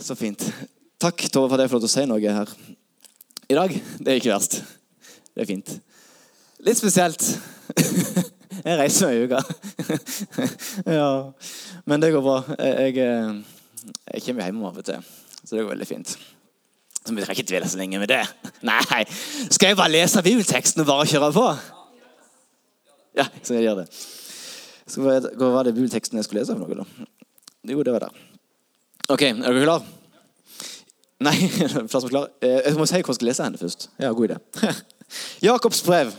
Så fint. Takk Tove, for at jeg får lov til å si noe her i dag. Det er ikke verst. Det er fint. Litt spesielt. Jeg reiser meg i uka. Ja. Men det går bra. Jeg, jeg, jeg kommer hjem av og til, så det går veldig fint. Så vi trenger ikke dvele så lenge med det. Nei, Skal jeg bare lese bibelteksten og bare kjøre på? Ja, så jeg gjør det. Så hva var det bibelteksten jeg skulle lese? for noe da? Jo, det var der. Ok, er dere klar? Nei, plass var klar. Eh, Jeg må si hvor jeg skal lese henne først. Ja, god idé. Jakobs brev,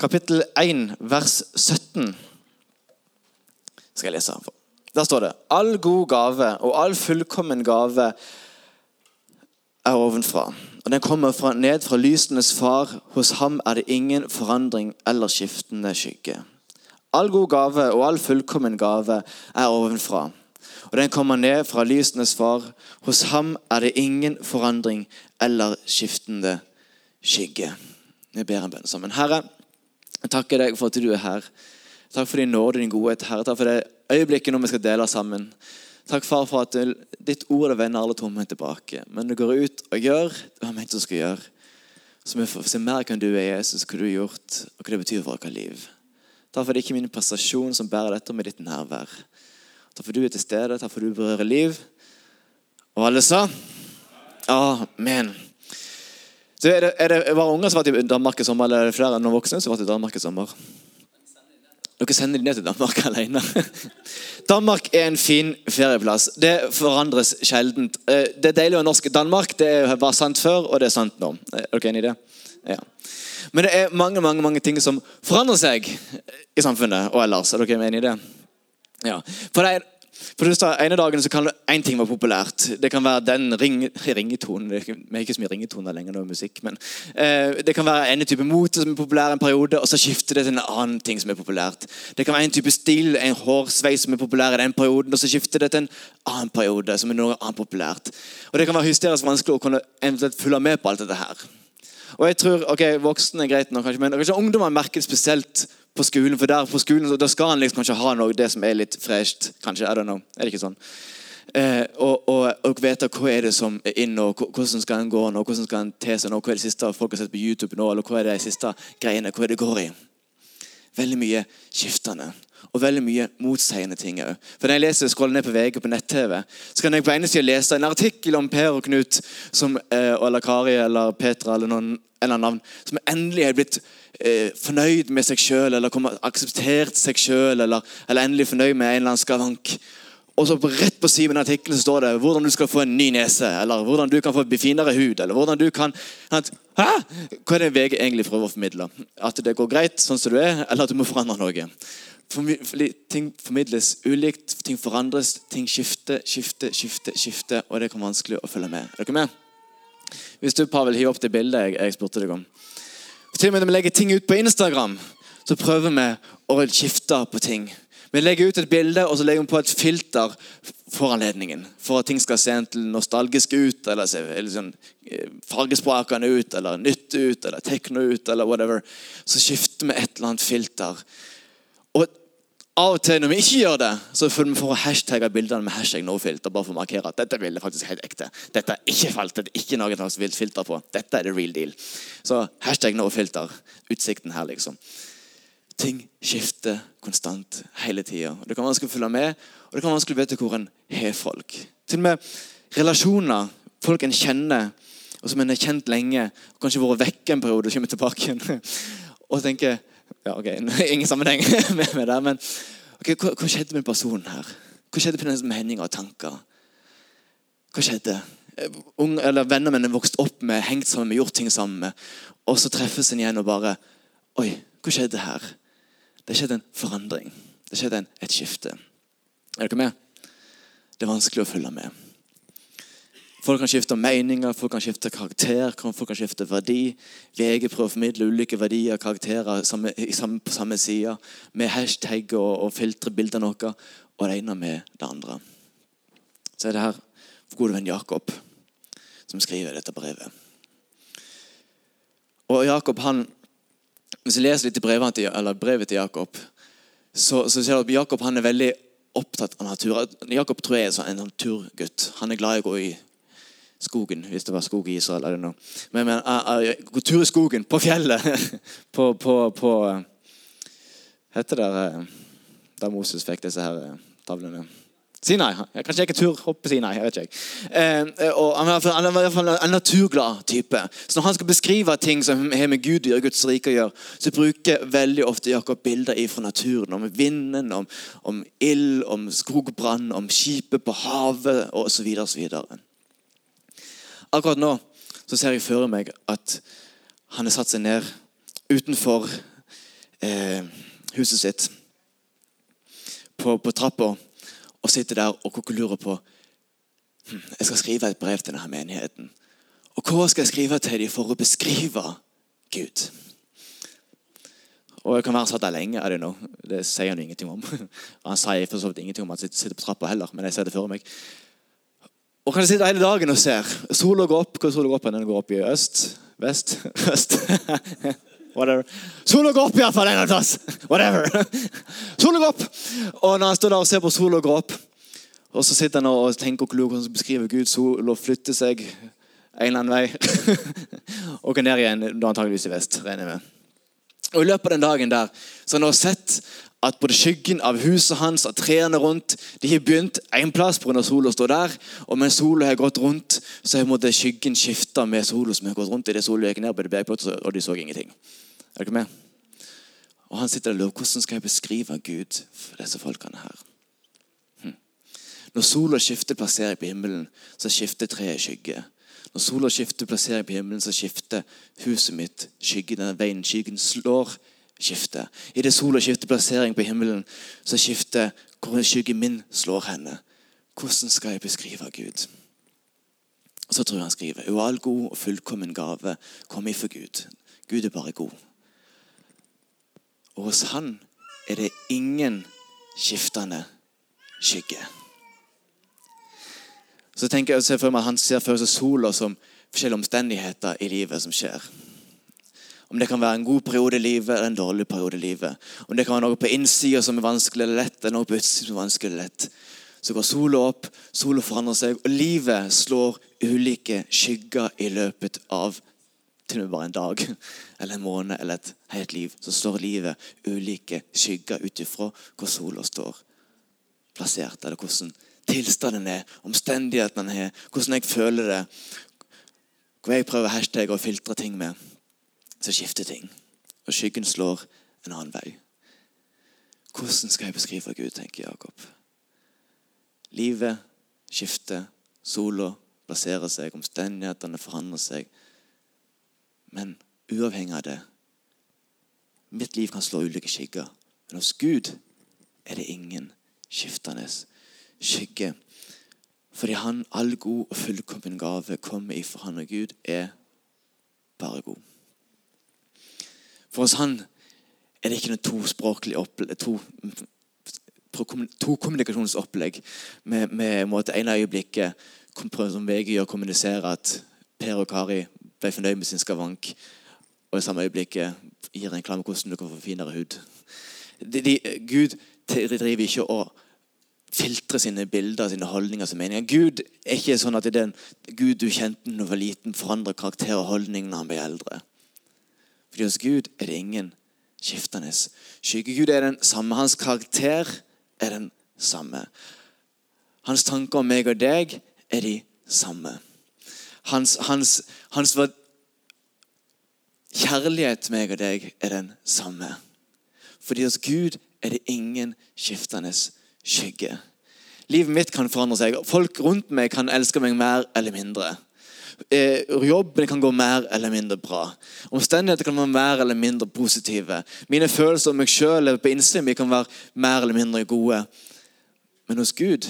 kapittel 1, vers 17. Skal jeg lese den for. Der står det All god gave og all fullkommen gave er ovenfra. Og den kommer fra, ned fra lysenes far. Hos ham er det ingen forandring eller skiftende skygge. All god gave og all fullkommen gave er ovenfra. Og den kommer ned fra lysenes far. Hos ham er det ingen forandring eller skiftende skygge. Vi ber en bønn sammen. Herre, jeg takker deg for at du er her. Takk for din nåde og din godhet. Herre, takk for det øyeblikket når vi skal dele sammen. Takk, far, for at ditt ord det vender alle tomme tilbake. Men du går ut og gjør det vi har ment du skal gjøre. Så vi får se mer hvem du er, Jesus, hva du har gjort, og hva det betyr for vårt liv. Takk for det er ikke min prestasjon som bærer dette med ditt nærvær. Takk for du er til stede, takk for du berører liv. Og alle sa Amen. Så er det, er det bare unger som har vært i Danmark i sommer, eller er det flere enn voksne som har vært i Danmark i sommer? Dere sender de ned til Danmark alene. Danmark er en fin ferieplass. Det forandres sjeldent. Eh, Det deilig å være norsk Danmark. Det var sant før, og det er sant nå. Er dere enig i det? Ja. Men det er mange mange, mange ting som forandrer seg i samfunnet og ellers. Er dere enig i det? Ja. For det er, for det ene dagen så kan én ting være populært. Det kan være den ring, ringetonen. Vi har ikke så mye ringetoner lenger nå i musikk. men eh, Det kan være en type mote som er populær en periode, og så skifter det til en annen ting som er populært. Det kan være en type stil, en hårsveis som er populær i den perioden, og så skifter det til en annen periode som er noe annet populært. Og Det kan være hysterisk vanskelig å kunne eventuelt følge med på alt dette her. Og jeg tror, ok, Voksne er greit nok, kanskje, men kanskje ungdommer merker det spesielt på skolen. For der på skolen da skal han liksom kanskje ha noe det som er litt fresht. kanskje, I don't know, er det ikke sånn? Eh, og, og, og vite hva er det som er inn, og hvordan skal en gå nå, hvordan skal en te seg nå, hva er det siste folk har sett på YouTube nå, eller hva er det siste greiene, hva er det går i? Veldig mye skiftende. Og veldig mye motsiende ting òg. For når jeg leser scroller ned på VG på nett-TV, så kan jeg på ene sida lese en artikkel om Per og Knut som, eh, eller Kari eller Petra eller noen eller navn, som endelig er blitt eh, fornøyd med seg sjøl, eller akseptert seg sjøl, eller, eller endelig fornøyd med en eller annen skavank. Og så rett på siden av artikkelen står det hvordan du skal få en ny nese, eller hvordan du kan få finere hud, eller hvordan du kan at, Hæ? Hva er det VG egentlig prøver å formidle? At det går greit sånn som du er, eller at du må forandre noe? Ting formidles ulikt, ting forandres, ting skifter, skifter, skifter, skifter, og det kan være vanskelig å følge med. Er dere med? Hvis du, Pavel, hiver opp det bildet jeg, jeg spurte deg om. Til og med når vi legger ting ut på Instagram, så prøver vi å skifte på ting. Vi legger ut et bilde og så legger vi på et filter for anledningen. For at ting skal se nostalgisk ut, eller se sånn, eh, fargesprakende ut, eller nytt ut, eller tekno ut, eller whatever. Så skifter vi et eller annet filter. Og av og til når vi ikke gjør det, så følger vi for å hashtagge bildene med hashtag nofilter. Bare for å markere at dette bildet faktisk helt ekte. Dette er ikke falt, det er ikke noe slags vilt filter på. Dette er the real deal. Så hashtag nofilter. Utsikten her, liksom. Ting skifter konstant hele tida. Det kan være vanskelig å følge med, og det kan være vanskelig å vite hvor en har folk. Til og med relasjoner, folk en kjenner, og som en har kjent lenge, og kanskje vært vekke en periode og kommer tilbake igjen. Og tenker ja, ok, Ingen sammenheng med, med det, men ok, hva, hva skjedde med personen her? Hva skjedde med denne meninger og tanker? Hva skjedde? Eh, Unge, eller Venner mine vokste opp med, hengt sammen med, gjort ting sammen med. Og så treffes en igjen og bare Oi, hva skjedde her? Det skjedde en forandring. Det skjedde en, et skifte. Er dere med? Det er vanskelig å følge med. Folk kan skifte meninger, folk kan skifte karakter, folk kan skifte verdi. VG prøver å formidle ulike verdier og karakterer på samme side. Med hashtag og, og filtre bildene våre, og det ene med det andre. Så er det her vår gode venn Jakob som skriver dette brevet. Og Jakob, han, Hvis jeg leser litt i brevet til, brevet til Jakob, så, så ser du at Jakob han er veldig opptatt av natur. Jakob tror jeg er sånn en naturgutt. Han er glad i å gå i skogen, hvis det var skog i Israel. Men, men uh, uh, gå tur i skogen, på fjellet, på, på, på uh, Heter det der da Moses fikk disse her tavlene tavlene? Sinai. Kanskje jeg ikke tur hoppe Sinai. jeg vet ikke. Eh, han, er, i hvert fall en naturglad type. Så Når han skal beskrive ting som har med Gud og Guds rike å gjøre, så bruker veldig ofte Jakob bilder fra naturen. Om vinden, om, om ild, om skogbrann, om skipet på havet osv. Akkurat nå så ser jeg for meg at han har satt seg ned utenfor eh, huset sitt på, på trappa og sitter der og kokkulurer på hm, Jeg skal skrive et brev til denne menigheten. Og hva skal jeg skrive til dem for å beskrive Gud? Og jeg kan være satt der lenge. er Det nå. Det sier han ingenting om. Han sier for så vidt ingenting om at han sitter på trappa heller, men jeg ser det for meg. Og kan sitte hele dagen og ser. Sola går opp. Hvor sola går opp? Den går opp i øst? Vest? Øst? Whatever. Sola går opp iallfall en plass. Whatever. Sola går opp! Og når han står der og ser på sola gå opp, og så sitter han og tenker og hvordan han beskriver Gud. Sola flytter seg en eller annen vei og går ned igjen, da antageligvis i vest. regner jeg med. Og I løpet av den dagen der, så han har sett at både skyggen av huset hans og trærne rundt de har begynt én plass pga. sola står der. Og mens sola har gått rundt, så har skyggen skifta med sola som har gått rundt. i det sola gikk ned på det og de så ingenting. Er dere med? Og han sitter og lurer hvordan skal jeg beskrive Gud for disse folkene her. Hm. Når sola skifter plassering på himmelen, så skifter treet skygge. Når sola skifter plassering på himmelen, så skifter huset mitt skygge. Denne veien skyggen slår, skifter. Det sola skifter plassering på himmelen, så skifter hvor skyggen min slår henne. Hvordan skal jeg beskrive Gud? Så tror jeg han skriver uall god og fullkommen gave kom ifra Gud. Gud er bare god. Og hos han er det ingen skiftende skygge. Så tenker jeg ser for meg at Han ser for seg sola som forskjellige omstendigheter i livet som skjer. Om det kan være en god periode i livet eller en dårlig periode i livet. Om det kan være noe på innsida som er vanskelig eller lett, eller noe på utsida som er vanskelig eller lett. Så går sola opp, sola forandrer seg, og livet slår ulike skygger i løpet av til og med bare en dag eller en måned eller et helt liv, så slår livet ulike skygger ut ifra hvor sola står plassert, eller hvordan tilstanden er, omstendighetene er, hvordan jeg føler det. Hvor jeg prøver hashtag og filtre ting med, så skifter ting. Og skyggen slår en annen vei. Hvordan skal jeg beskrive Gud, tenker Jakob. Livet skifter, sola plasserer seg, omstendighetene forandrer seg. Men uavhengig av det Mitt liv kan slå ulike skygger. Men hos Gud er det ingen skiftende skygge. Fordi han, all god og fullkommen gave kommer ifra han, og Gud er bare god. For hos han er det ikke noe tospråklig opplegg, to, to kommunikasjonsopplegg med, med måte ene øyeblikket som VG gjør, kommunisere at Per og Kari ble fornøyd med sin skavank, og i samme øyeblikket gir en klam hvordan du kan få finere hud. De, de, Gud driver ikke å filtre sine bilder, sine holdninger som meninger. Gud er ikke sånn at det er den Gud du kjente da du var liten, forandrer karakter og holdning når han blir eldre. Fordi hos Gud er det ingen skiftende Skyggegud er den samme. Hans karakter er den samme. Hans tanker om meg og deg er de samme hans, hans, hans kjærlighet til meg og deg er den samme. Fordi hos Gud er det ingen skiftende skygge. Livet mitt kan forandre seg. Folk rundt meg kan elske meg mer eller mindre. Eh, jobben kan gå mer eller mindre bra. Omstendigheter kan være mer eller mindre positive. Mine følelser om meg sjøl på innsiden kan være mer eller mindre gode. Men hos Gud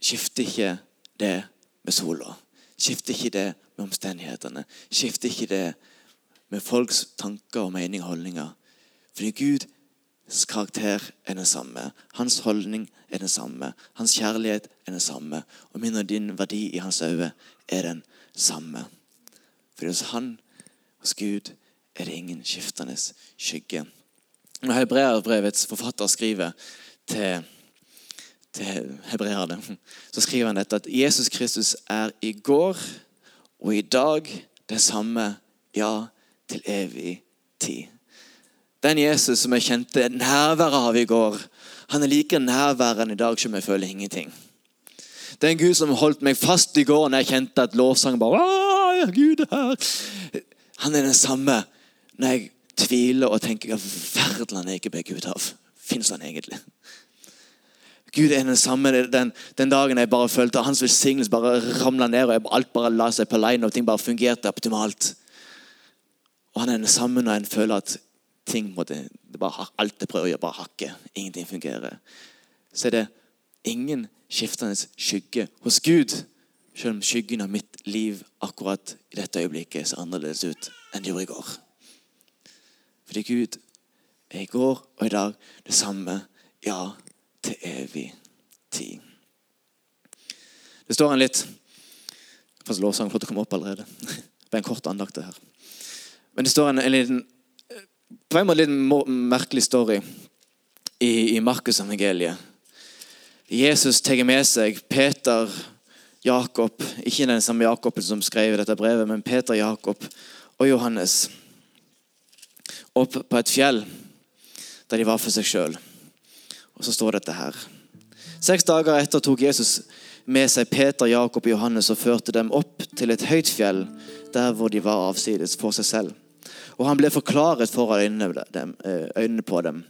skifter ikke det med sola. Skifter ikke det med omstendighetene. Skifter ikke det med folks tanker og meninger og holdninger. Fordi Guds karakter er den samme. Hans holdning er den samme. Hans kjærlighet er den samme. Og min og din verdi i hans øyne er den samme. For hos han, hos Gud, er det ingen skiftende skygge. Når Hebreerbrevets forfatter skriver til, til hebreerne, så skriver han dette at Jesus Kristus er i går og i dag det samme, ja, til evig tid. Den Jesus som jeg kjente nærværet av i går, han er like nærværende i dag som jeg føler ingenting. Det er en Gud som holdt meg fast i går når jeg kjente at lovsangen bare Åh, Gud er her. Han er den samme når jeg tviler og tenker hva verden han ikke ble Gud av. Fins han egentlig? Gud er den samme den, den, dagen jeg bare følte hans velsignelse bare ramla ned, og alt bare la seg på line, og ting bare fungerte optimalt. Og han er den samme når en føler at ting måtte, det bare, alt jeg prøver å gjøre, bare hakker. Ingenting fungerer. Så er det ingen skiftende skygge hos Gud. Selv om skyggen av mitt liv akkurat i dette øyeblikket ser annerledes ut enn det gjorde i går. Fordi Gud er i går og i dag det samme. Ja, til evig tid. Det står en litt Fast lovsangen for å komme opp allerede. Det er en kort andakt, det her. Men det står en, en liten på en måte litt merkelig story i, i Markus-evangeliet. Jesus tar med seg Peter, Jakob Ikke den samme Jakob som skrev dette brevet, men Peter, Jakob og Johannes opp på et fjell der de var for seg sjøl. Og så står dette her. Seks dager etter tok Jesus med seg Peter, Jakob og Johannes og førte dem opp til et høyt fjell, der hvor de var avsides for seg selv. Og han ble forklaret foran eh, øynene på dem.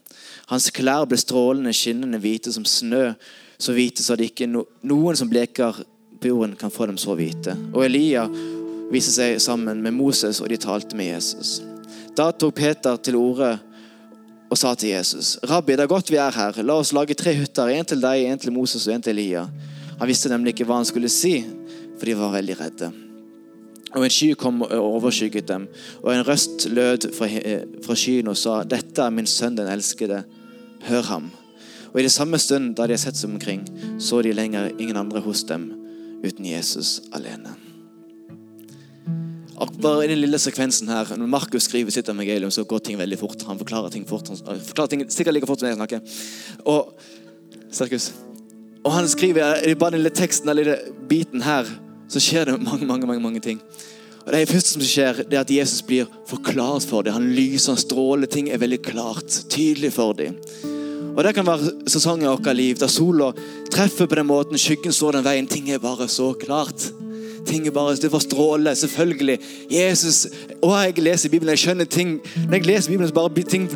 Hans klær ble strålende, skinnende hvite som snø, så hvite så det ikke noen som bleker på jorden, kan få dem så hvite. Og Elia viste seg sammen med Moses, og de talte med Jesus. Da tok Peter til orde og sa til Jesus.: Rabbi, det er godt vi er her. La oss lage tre hytter. En til deg, en til Moses og en til Elia. Han visste nemlig ikke hva han skulle si, for de var veldig redde. Og En sky kom og overskygget dem, og en røst lød fra, fra skyen og sa, 'Dette er min sønn, den elskede. Hør ham.' Og I det samme stund da de har sett seg omkring, så de lenger ingen andre hos dem uten Jesus alene. Bare i den lille sekvensen her, Når Markus skriver sitt evangelium, så går ting veldig fort. Han forklarer ting fort. Han forklarer ting sikkert like fort som jeg snakker. Og, og han skriver i bare den lille teksten, den lille biten her, så skjer det mange mange, mange, mange ting. Og Det første som skjer, det er at Jesus blir forklart for dem. Han lyser, han stråler. Ting er veldig klart, tydelig for dem. Og Det kan være sesonger i vårt liv der sola treffer på den måten, skyggen står den veien. Ting er bare så klart. Ting er bare, Det får stråle, selvfølgelig. Jesus, og Jeg leser Bibelen, jeg skjønner ting. Når jeg leser Bibelen, så bare ting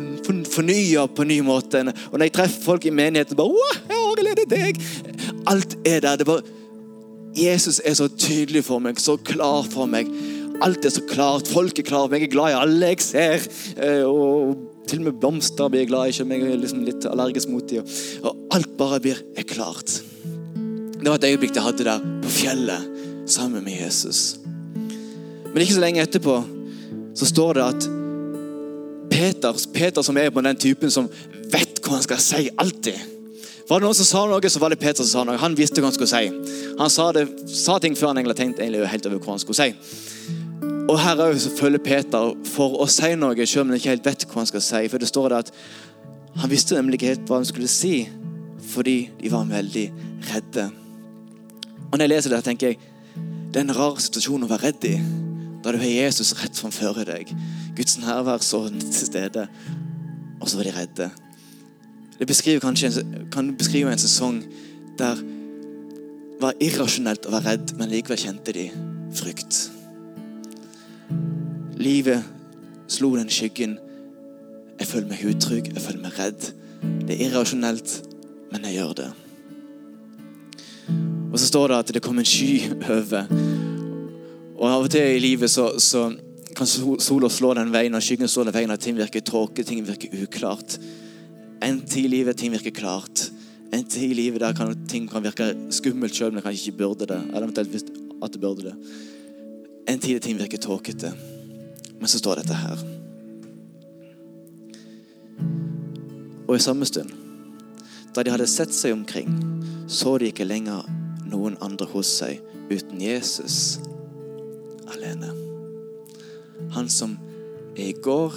fornya på ny måte. Og når jeg treffer folk i menigheten, bare Å, jeg er deg. Alt er der. det bare Jesus er så tydelig for meg, så klar for meg. Alt er så klart. Folk er klare. Jeg er glad i alle jeg ser. Eh, og til og med blomster blir jeg glad i, ikke jeg er liksom litt allergisk mot dem. Og alt bare blir er klart. Det var et øyeblikk jeg hadde der på fjellet sammen med Jesus. Men ikke så lenge etterpå så står det at Peter, Peter som er på den typen som vet hva han skal si alltid var det noen som sa noe, så var det Peter som sa noe. Han visste hva han skulle si. Han sa, det, sa ting før han egentlig tenkte egentlig helt over hva han skulle si. Og her òg følger Peter for å si noe, selv om han ikke helt vet hva han skal si. For det står det at han visste nemlig ikke helt hva han skulle si, fordi de var veldig redde. Og når jeg leser det, tenker jeg det er en rar situasjon å være redd i. Da du har Jesus rett framfor deg. Guds nærvær så til stede. Og så var de redde. Det beskriver kanskje kan beskrive en sesong der det var irrasjonelt å være redd, men likevel kjente de frykt. Livet slo den skyggen. Jeg føler meg utrygg, jeg føler meg redd. Det er irrasjonelt, men jeg gjør det. Og så står det at det kom en sky over. Og Av og til i livet så, så kan sola slå den veien, og skyggen slår den veien, og ting virker tåke, ting virker uklart. En tid i livet ting virker klart. En tid i livet der kan, ting kan virke skummelt sjøl, men kanskje ikke burde det. Eller eventuelt at det burde det. En tid ting virker tåkete. Men så står dette her. Og i samme stund, da de hadde sett seg omkring, så de ikke lenger noen andre hos seg uten Jesus alene. Han som er i går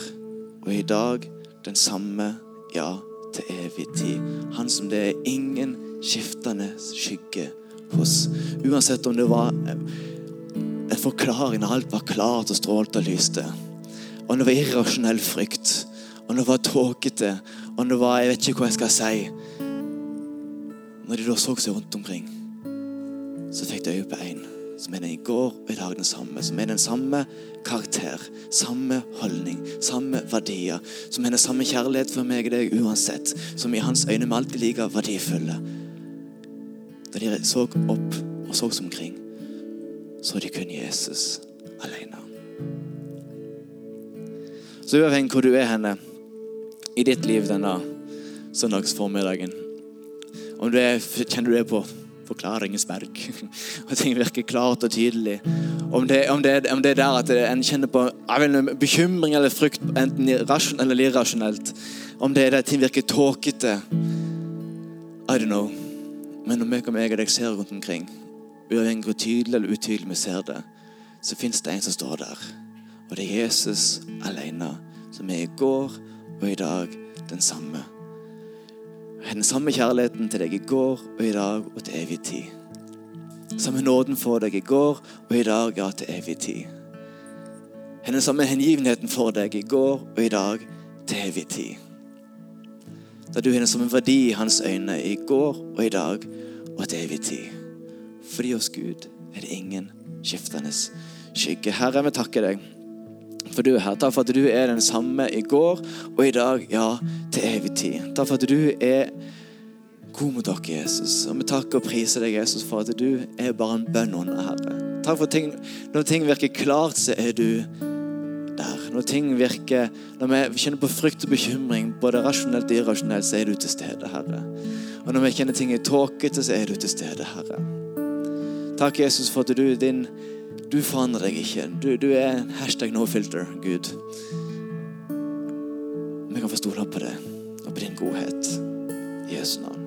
og i dag den samme, ja, til evig tid. Han som det er ingen skiftende skygge hos. Uansett om det var en forklaring når alt var klart og strålte og lyste. Om det var irrasjonell frykt, om det var tåkete, om det var Jeg vet ikke hva jeg skal si. Når de da så seg rundt omkring, så fikk de øye på én som er den i går og i dag den samme. Som er den samme karakter, samme holdning, samme verdier. Som er den samme kjærlighet for meg og deg uansett. Som i hans øyne er alltid like verdifulle. Da de så opp og så seg omkring, så de kun Jesus alene. Så uavhengig hvor du er henne i ditt liv denne søndagsformiddagen Om du er, kjenner du det på forklaringens berg, og ting virker klart og tydelig Om det, om det, om det er der at en kjenner på vet, bekymring eller frykt, enten rasjonelt eller irrasjonelt Om det er der ting virker tåkete I don't know. Men når jeg og meg og deg ser rundt omkring, uavhengig hvor tydelig eller utydelig vi ser det, så fins det en som står der. Og det er Jesus alene, som er i går og i dag den samme. Den samme kjærligheten til deg i går og i dag og til evig tid. Samme nåden for deg i går og i dag, ja, til evig tid. Den samme hengivenheten for deg i går og i dag til evig tid. Da du har den samme verdi i hans øyne i går og i dag og til evig tid. Fordi hos Gud er det ingen skiftende skygge. Herre, vi takker deg for du er her. Takk for at du er den samme i går og i dag, ja, til evig tid. Takk for at du er god mot dere, Jesus. Og vi takker og priser deg, Jesus, for at du er bare en bønn under, Herre. Takk for at ting, når ting virker klart, så er du der. Når ting virker Når vi kjenner på frykt og bekymring, både rasjonelt og irrasjonelt, så er du til stede, Herre. Og når vi kjenner ting er tåkete, så er du til stede, Herre. Takk, Jesus, for at du din du forandrer deg ikke. Du, du er hashtag no filter, Gud. Vi kan få stole på det og på din godhet. I Jesu navn.